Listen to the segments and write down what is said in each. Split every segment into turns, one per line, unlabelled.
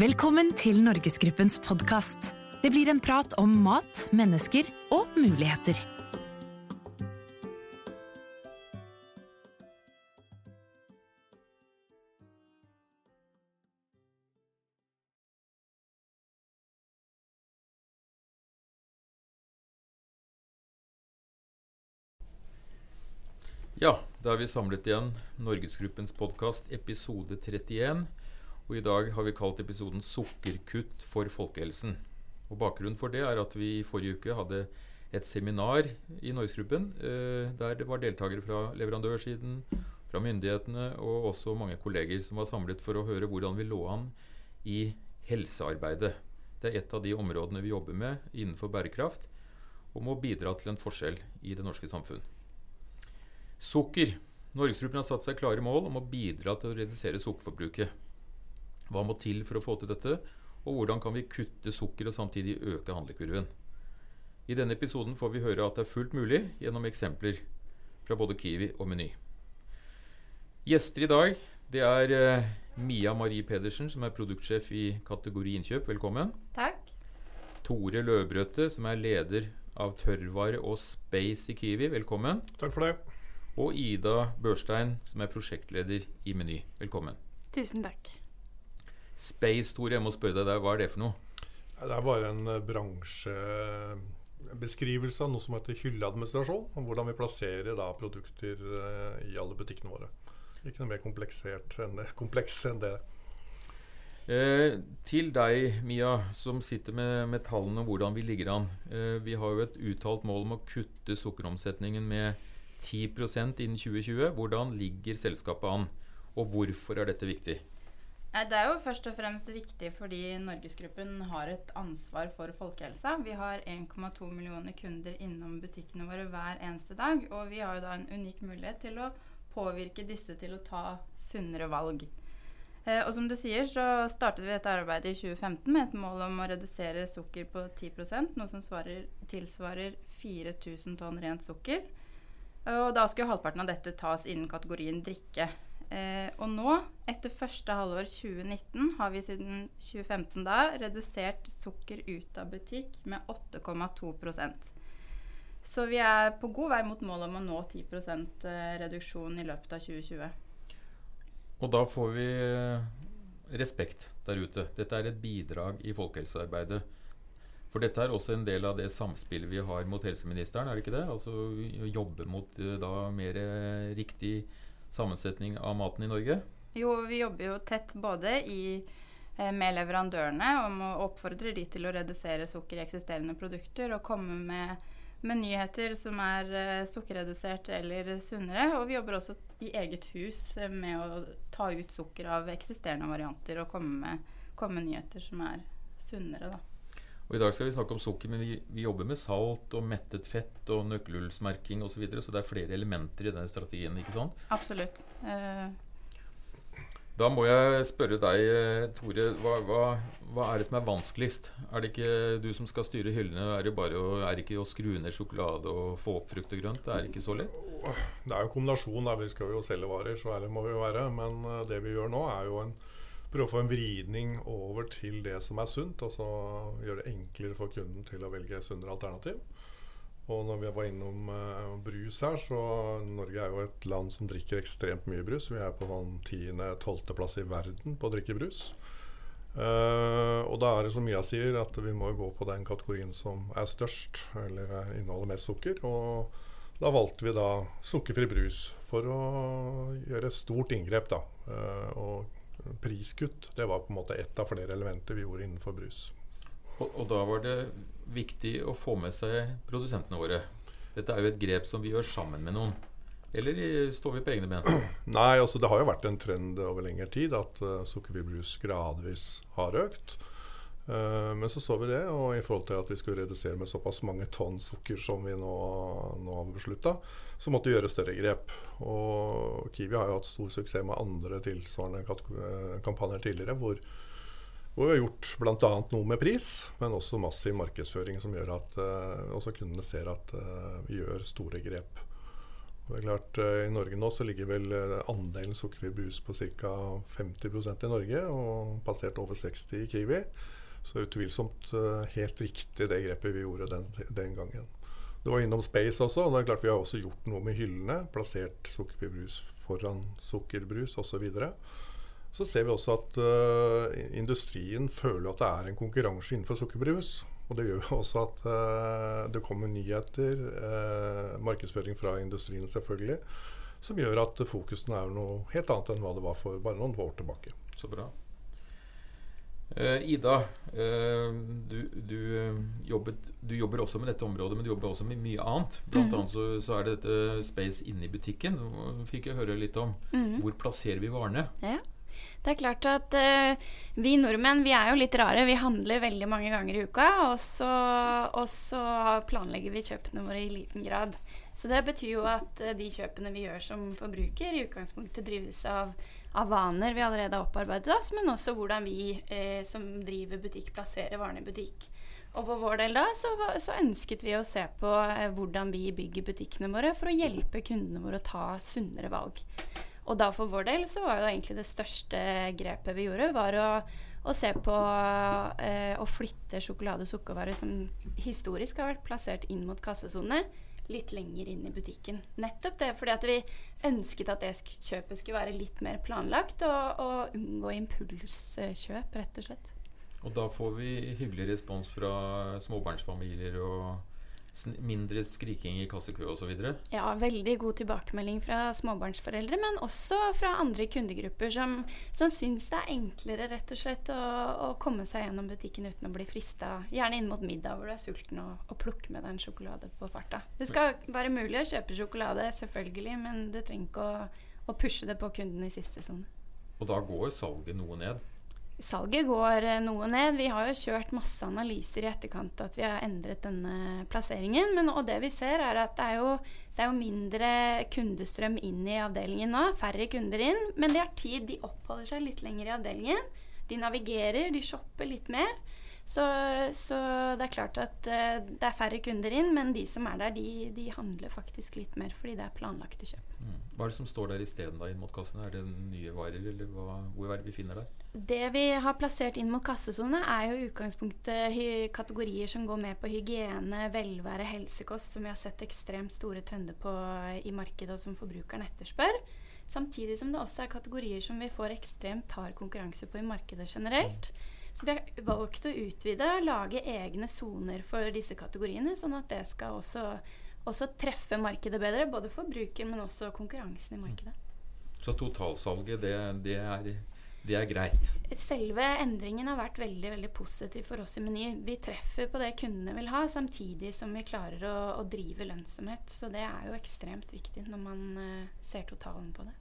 Velkommen til Norgesgruppens podkast. Det blir en prat om mat, mennesker og muligheter.
Ja, da er vi samlet igjen. Norgesgruppens podkast, episode 31. Og i dag har vi kalt episoden 'Sukkerkutt for folkehelsen'. Og Bakgrunnen for det er at vi i forrige uke hadde et seminar i Norgesgruppen eh, der det var deltakere fra leverandørsiden, fra myndighetene og også mange kolleger som var samlet for å høre hvordan vi lå an i helsearbeidet. Det er et av de områdene vi jobber med innenfor bærekraft, og må bidra til en forskjell i det norske samfunn. Sukker. Norgesgruppen har satt seg klare mål om å bidra til å redusere sukkerforbruket. Hva må til for å få til dette, og hvordan kan vi kutte sukker og samtidig øke handlekurven? I denne episoden får vi høre at det er fullt mulig gjennom eksempler fra både Kiwi og Meny. Gjester i dag det er eh, Mia Marie Pedersen, som er produktsjef i kategori innkjøp. Velkommen.
Takk.
Tore Løvbrøtte, som er leder av tørrvare og space i Kiwi. Velkommen.
Takk for det.
Og Ida Børstein, som er prosjektleder i Meny. Velkommen.
Tusen takk.
Space, Tor, jeg må spørre deg hva er det for noe?
Det er bare en eh, bransjebeskrivelse av noe som heter hylleadministrasjon. Om hvordan vi plasserer da produkter eh, i alle butikkene våre. Ikke noe mer kompleksert enn det. kompleks enn det.
Eh, til deg, Mia, som sitter med, med tallene om hvordan vi ligger an. Eh, vi har jo et uttalt mål om å kutte sukkeromsetningen med 10% innen 2020. Hvordan ligger selskapet an, og hvorfor er dette viktig?
Det er jo først og fremst viktig fordi Norgesgruppen har et ansvar for folkehelsa. Vi har 1,2 millioner kunder innom butikkene våre hver eneste dag. Og vi har jo da en unik mulighet til å påvirke disse til å ta sunnere valg. Eh, og som du sier, så startet vi dette arbeidet i 2015 med et mål om å redusere sukker på 10 noe som svarer, tilsvarer 4000 tonn rent sukker. Og da skulle halvparten av dette tas innen kategorien drikke. Eh, og nå, etter første halvår 2019, har vi siden 2015 da redusert sukker ut av butikk med 8,2% Så vi er på god vei mot målet om å nå 10 reduksjon i løpet av 2020.
Og da får vi eh, respekt der ute. Dette er et bidrag i folkehelsearbeidet. For dette er også en del av det samspillet vi har mot helseministeren, er det ikke det? Altså jobbe mot eh, da mer eh, riktig sammensetning av maten i Norge?
Jo, vi jobber jo tett både i, eh, med leverandørene om å oppfordre de til å redusere sukker i eksisterende produkter og komme med, med nyheter som er uh, sukkerredusert eller sunnere. Og vi jobber også i eget hus uh, med å ta ut sukker av eksisterende varianter og komme med, komme med nyheter som er sunnere, da.
Og I dag skal vi snakke om sukker, men vi, vi jobber med salt og mettet fett og nøkkelhullsmerking osv. Så, videre, så det er flere elementer i den strategien. ikke sant?
Absolutt. Uh,
da må jeg spørre deg, Tore. Hva, hva, hva, er det som er vanskeligst? Er det ikke du som skal styre hyllene? Er det bare å, er det ikke å skru ned sjokolade og få opp frukt og grønt? Det er ikke så lett?
Det er jo kombinasjon. Vi skal jo selge varer, så ærlig må vi jo være. Men det vi gjør nå, er jo en prøve å få en vridning over til det som er sunt, og så gjøre det enklere for kunden til å velge sunnere alternativ. Og når vi var innom uh, brus her, så Norge er jo et land som drikker ekstremt mye brus. Vi er på sånn tiende-tolvteplass i verden på å drikke brus. Uh, og da er det som Mia sier, at vi må gå på den kategorien som er størst, eller inneholder mest sukker. Og da valgte vi da sukkerfri brus for å gjøre et stort inngrep, da. Uh, og priskutt. Det var på en måte ett av flere elementer vi gjorde innenfor brus.
Og, og, da var det viktig å få med seg produsentene våre. Dette er jo et grep som vi gjør sammen med noen. Eller står vi på egne ben?
Nei, altså det har jo vært en trend over lengre tid at uh, sukkerfri brus gradvis har økt. Uh, men så så vi det, og i forhold til at vi skulle redusere med såpass mange tonn sukker som vi nå, nå har beslutta, så måtte vi gjøre større grep. Og Kiwi har jo hatt stor suksess med andre tilsvarende eh, kampanjer tidligere, hvor, hvor vi har gjort bl.a. noe med pris, men også massiv markedsføring som gjør at uh, også kundene ser at vi gjør store grep. Og det er klart, eh, I Norge nå så ligger vel eh, andelen sukkerfri brus på ca. 50% i Norge, og passert over 60 i Kiwi. Så utvilsomt eh, helt riktig det grepet vi gjorde den, den gangen. Det var innom Space også. og det er klart Vi har også gjort noe med hyllene. Plassert sukkerbrus foran sukkerbrus osv. Så, så ser vi også at uh, industrien føler at det er en konkurranse innenfor sukkerbrus. Og det gjør jo også at uh, det kommer nyheter, uh, markedsføring fra industrien selvfølgelig, som gjør at fokusen er noe helt annet enn hva det var for bare noen år tilbake.
Så bra. Uh, Ida, uh, du, du, uh, jobbet, du, jobber også med dette området, men du jobber også med mye annet. Blant mm. annet så, så, er det dette Space inne i butikken. Det fikk jeg høre litt om. Mm. Hvor plasserer vi varene?
Ja. Det er klart at vi nordmenn vi er jo litt rare. Vi handler veldig mange ganger i uka, og så, og så planlegger vi kjøpene våre i liten grad. Så det betyr jo at de kjøpene vi gjør som forbruker, i utgangspunktet drives av av vaner vi allerede har opparbeidet oss, men også hvordan vi eh, som driver butikk, plasserer varene i butikk. Og for vår del da så, så ønsket vi å se på eh, hvordan vi bygger butikkene våre for å hjelpe kundene våre å ta sunnere valg. Og da for vår del så var jo egentlig det største grepet vi gjorde, var å, å se på eh, å flytte sjokolade- og sukkervarer som historisk har vært plassert inn mot kassesone litt lenger inn i butikken. Nettopp det fordi at vi ønsket at det kjøpet skulle være litt mer planlagt, og, og unngå impulskjøp, rett og slett.
Og da får vi hyggelig respons fra småbarnsfamilier og mindre skriking i kassekø osv.?
Ja, veldig god tilbakemelding fra småbarnsforeldre, men også fra andre kundegrupper som, som syns det er enklere rett og slett å, å, komme seg gjennom butikken uten å bli frista, gjerne inn mot middag hvor du er sulten, og, og plukke med deg en sjokolade på farta. Det skal være mulig å kjøpe sjokolade, selvfølgelig, men du trenger ikke å, å pushe det på kunden i siste sone.
Og da går salget noe ned?
Salget går eh, noe ned. Vi har jo kjørt masse analyser i etterkant at vi har endret denne plasseringen. Men, og det vi ser, er at det er, jo, det er jo mindre kundestrøm inn i avdelingen nå. Færre kunder inn. Men de har tid. De oppholder seg litt lenger i avdelingen. De navigerer, de shopper litt mer. Så, så, det er klart at uh, det er færre kunder inn, men de som er der, de, de handler faktisk litt mer fordi det er planlagte kjøp.
Mm. Hva er det som står der isteden inn mot kassene? Er det nye varer, eller hva, hvor er det vi finner der?
Det vi har plassert inn mot kassesone, er jo utgangspunktet kategorier som går med på hygiene, velvære, helsekost, som vi har sett ekstremt store trender på i markedet, og som forbrukeren etterspør. Samtidig som det også er kategorier som vi får ekstremt hard konkurranse på i markedet generelt. Mm. Så vi har valgt å utvide, og lage egne soner for disse kategoriene, sånn at det skal også, også treffe markedet bedre. Både forbruker, men også konkurransen i markedet.
Så totalsalget, det, det, er, det, er, greit?
Selve endringen har vært veldig veldig positiv for oss i Meny. Vi treffer på det kundene vil ha, samtidig som vi klarer å, å drive lønnsomhet. Så det er jo ekstremt viktig når man uh, ser totalen på det.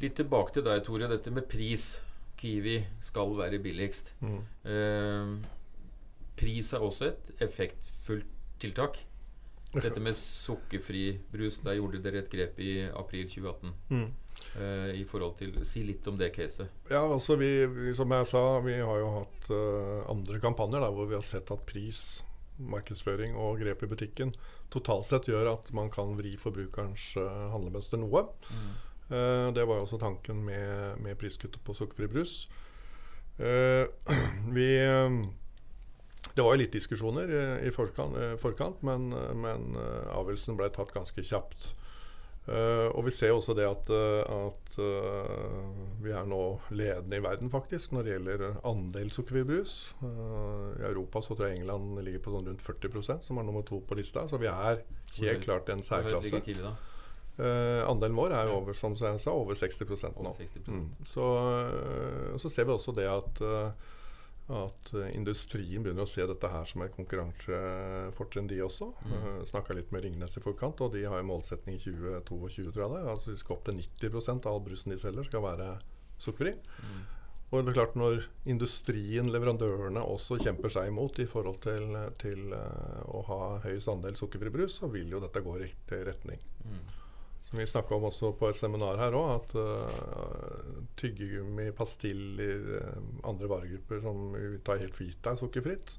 Litt tilbake til deg, Tore. Dette med pris. Kiwi skal være billigst. Mm. Uh, pris er også et effektfullt tiltak. Dette med sukkerfri brus, der gjorde dere et grep i april 2018. Mm. Eh, I forhold til Si litt om det caset.
Ja, altså vi, vi, Som jeg sa, vi har jo hatt uh, andre kampanjer der hvor vi har sett at pris, markedsføring og grep i butikken totalt sett gjør at man kan vri forbrukerens uh, handlemønster noe. Mm. Det var jo også tanken med, med priskuttet på sukkerfri brus. Vi det var jo litt diskusjoner i forkant, forkant men, men avgjørelsen ble tatt ganske kjapt. Og vi ser også det at, at vi er nå ledende i verden faktisk når det gjelder andel sukkerfri brus. Uh, I Europa så tror jeg England ligger på sånn rundt 40% som er nummer to på lista. Så vi er helt klart en særklasse. Uh, andelen vår er over, som jeg sa, over 60 nå. Over 60%. Mm. Så, så, ser vi også det at, at industrien begynner å se dette her som et konkurransefortrinn, de også. Mm. Uh, Snakka litt med Ringnes i forkant, og de har en målsetning i 2022, tror jeg. Altså De skal opp til 90% av all brusen de selger, skal være sukkerfri. Mm. Og det er klart Når industrien, leverandørene, også kjemper seg imot i forhold til, til å ha høyest andel sukkerfri brus, så vil jo dette gå i riktig retning. Mm. Vi snakka om også på et seminar her òg, at uh, tyggegummi, pastiller, uh, andre varegrupper som vi tar helt for gitt er sukkerfritt,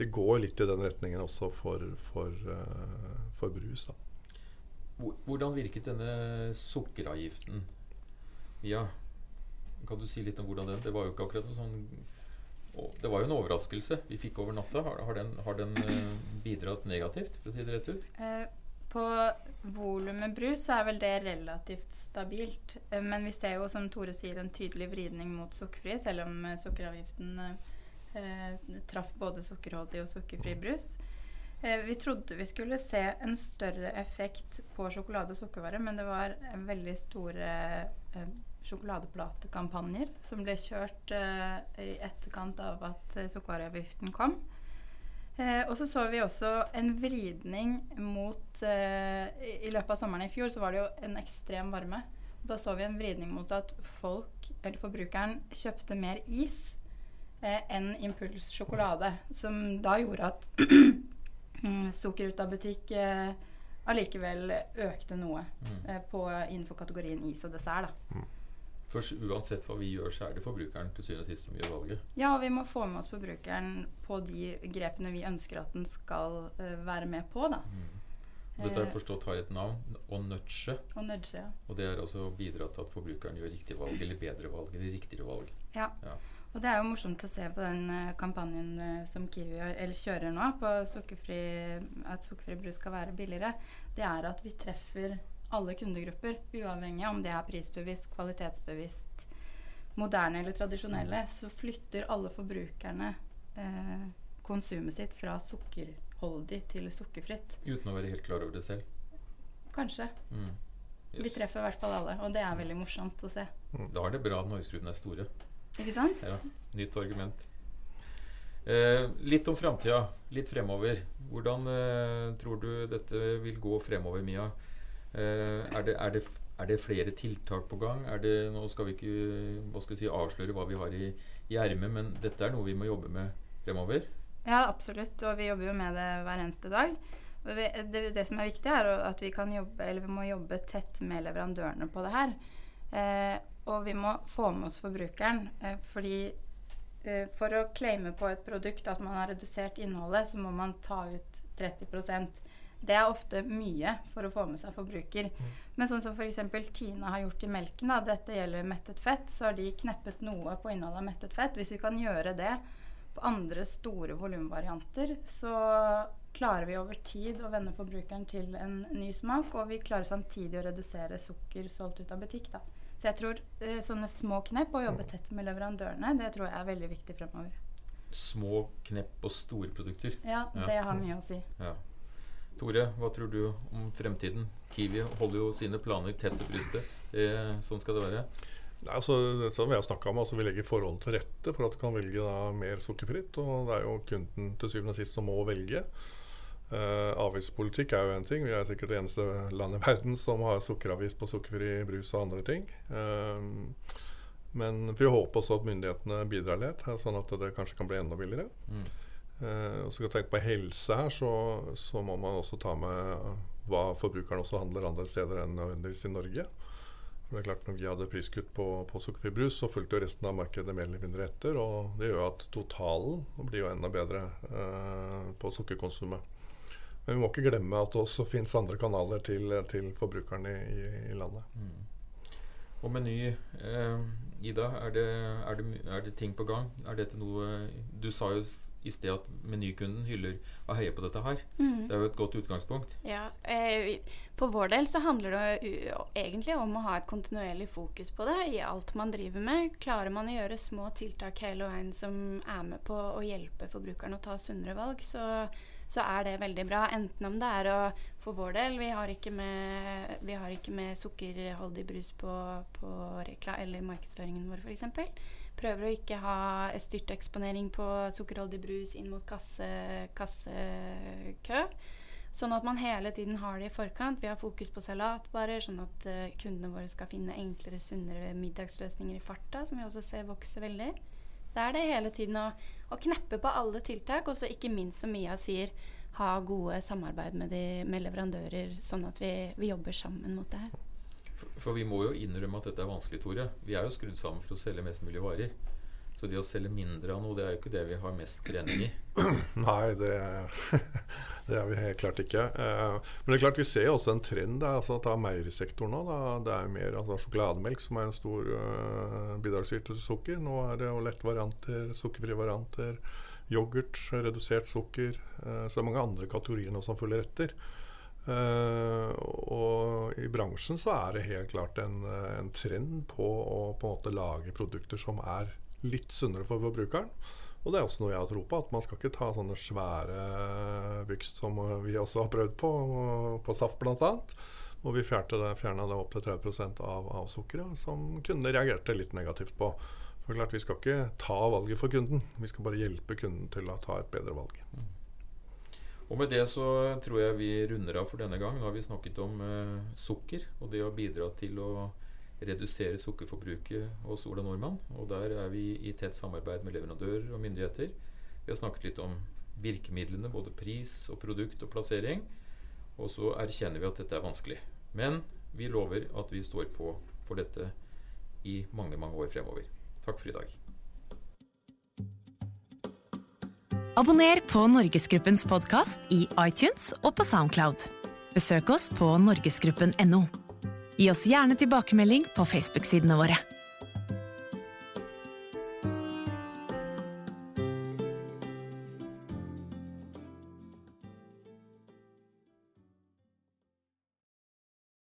det går litt i den retningen også for, for, uh, for brus. Da.
Hvordan virket denne sukkeravgiften? Ja, kan du si litt om hvordan den Det var jo ikke akkurat noe sånn Det var jo en overraskelse vi fikk over natta. Har, har den, har den bidratt negativt, for å si det rett ut?
På volumet brus så er vel det relativt stabilt. Eh, Men vi ser jo, som Tore sier, en tydelig vridning mot sukkerfri, selv om eh, sukkeravgiften eh, traff både sukkerholdig og sukkerfri brus. Eh, vi trodde vi skulle se en større effekt på sjokolade- og sukkervarer, men det var veldig store eh, sjokoladeplatekampanjer som ble kjørt eh, i etterkant av at sukkervareavgiften kom. Eh, og så så vi også en vridning mot eh, i, løpet av sommeren i fjor så var det jo en ekstrem varme. Da så vi en vridning mot at folk, eller forbrukeren, kjøpte mer is eh, enn Impuls sjokolade. Som da gjorde at mm, sukker ut av butikk eh, allikevel økte noe
Mm.
eh, på, innenfor kategorien is og dessert. da.
For uansett hva vi gjør, så er det forbrukeren til syvende og sist som gjør valget.
Ja, og vi må få med oss forbrukeren på de grepene vi ønsker at den skal uh, være med på. da.
Dette har jeg
Eh,
forstått har et navn, å nudge.
og nudge, ja.
Og det er altså å bidra til at forbrukeren gjør riktig valg, eller bedre valg, eller riktigere valg.
Ja.
Ja.
Og det er jo morsomt å se på den eh, kampanjen som Kiwi eller kjører nå, på sukkerfri, at sukkerfri brus skal være billigere. Det er at vi treffer alle kundegrupper, uavhengig om det er prisbevisst, kvalitetsbevisst, moderne eller tradisjonelle. Så flytter alle forbrukerne eh, konsumet sitt fra sukkerholdig til sukkerfritt.
Uten å være helt klar over det selv.
Kanskje.
Mm.
Vi treffer i hvert fall alle, og det er veldig morsomt å se.
Da er det bra at Norgesruten er store.
Ikke sant?
Ja, nytt argument. Eh, litt om framtida. Litt fremover. Hvordan eh, tror du dette vil gå fremover, Mia? Eh, er, det, er, det, er det flere tiltak på gang? Det, nå skal vi ikke skal vi si, avsløre hva vi har i, i ermet, men dette er noe vi må jobbe med fremover.
Ja, absolutt. Og vi jobber jo med det hver eneste dag. Vi, det, som er viktig, er at vi jobbe, vi må jobbe tett med leverandørene på det her. Eh, og vi må få med oss forbrukeren. Eh, fordi eh, for å claime på et produkt at man har redusert innholdet, så må man ta ut 30 Det er ofte mye for å få med seg forbruker. Men sånn som f.eks. Tina har gjort i melken, da, dette gjelder mettet fett, så har de kneppet noe på innholdet av mettet fett. Hvis vi kan gjøre det på andre store volumvarianter, så klarer vi over tid å vende forbrukeren til en ny smak, og vi klarer samtidig å redusere sukker solgt ut av butikk. Da. Så jeg tror eh, sånne små knepp og jobbe tett med leverandørene, det tror jeg er veldig viktig fremover.
Små knepp og store produkter.
Ja,
Ja.
det har mye å si.
Ja. Tore, hva tror du om fremtiden? Kiwi holder jo sine planer tett til brystet. Eh, sånn skal det være.
Nei, altså, som vi har om, altså, vi legger forholdene til rette for at du kan velge da, mer sukkerfritt. Og det er jo kunden til syvende og sist som må velge. Eh, avgiftspolitikk er jo en ting. Vi er sikkert det eneste landet i verden som har sukkeravgift på sukkerfri brus og andre ting. Eh, men vi håper også at myndighetene bidrar litt, sånn at det kanskje kan bli enda billigere.
Mm.
Eh, og skal tenke på helse her, så, så må man også ta med hva forbrukeren også handler andre steder enn nødvendigvis i Norge. For det er klart Når vi hadde priskutt på, på sukkerfri brus, så fulgte jo resten av markedet mer eller mindre etter. Og det gjør at totalen blir jo enda bedre eh, på sukkerkonsumet. Men vi må ikke glemme at det også finnes andre kanaler til, til forbrukerne i, i landet.
Mm. Og Meny, eh, Ida, er det, er, det, er det ting på gang? Er dette noe Du sa jo i sted at menykunden hyller og heier på dette her.
Mm.
Det er jo et godt utgangspunkt.
Ja, eh, For vår del så handler det egentlig om å ha et kontinuerlig fokus på det i alt man driver med. Klarer man å gjøre små tiltak hele veien som er med på å hjelpe forbrukeren å ta sunnere valg, så, så er det veldig bra. Enten om det er å For vår del, vi har ikke med, vi har ikke med sukkerholdig brus på, på rekla eller markedsføringen vår, f.eks. Prøver å ikke ha styrteksponering på sukkerholdig brus inn mot kasse, kassekø. Sånn at man hele tiden har det i forkant. Vi har fokus på salatbarer, sånn at uh, kundene våre skal finne enklere, sunnere middagsløsninger i farta, som vi også ser vokser veldig. Så er det hele tiden å, å kneppe på alle tiltak, og så ikke minst, som Mia sier, ha gode samarbeid med, de, med leverandører, sånn at vi, vi jobber sammen mot det her.
For, for vi må jo innrømme at dette er vanskelig, Tore. Vi er jo skrudd sammen for å selge mest mulig varer. Så det å selge mindre av noe, det er jo ikke det vi har mest trening i.
Nei, det, det er vi helt klart ikke. Eh, men det er klart vi ser også en trend. Der, altså, ta meierisektoren nå. Det er mer altså, sjokolademelk som er en stor uh, til sukker. Nå er det jo lettvarianter, sukkerfrie varianter, yoghurt, redusert sukker. Uh, så det er mange andre kategorier nå som følger etter. Uh, og i bransjen så er det helt klart en, en trend på å på en måte lage produkter som er litt sunnere for forbrukeren. Og det er også noe jeg har tro på, at man skal ikke ta sånne svære byks som vi også har prøvd på, på saft bl.a. Og vi fjerna det opp til 30 av, av sukkeret, som kundene reagerte litt negativt på. For klart, Vi skal ikke ta valget for kunden, vi skal bare hjelpe kunden til å ta et bedre valg. Mm.
Og med det så tror jeg vi runder av for denne gang. Nå har vi snakket om eh, sukker og det å bidra til å redusere sukkerforbruket hos Ola Nordmann. Og der er vi i tett samarbeid med leverandører og myndigheter. Vi har snakket litt om virkemidlene, både pris og produkt og plassering. Og så erkjenner vi at dette er vanskelig. Men vi lover at vi står på for dette i mange, mange år fremover. Takk for i dag.
Abonner på Norgesgruppens podkast i iTunes og på Soundcloud. Besøk oss på norgesgruppen.no. Gi oss gjerne tilbakemelding på Facebook-sidene våre.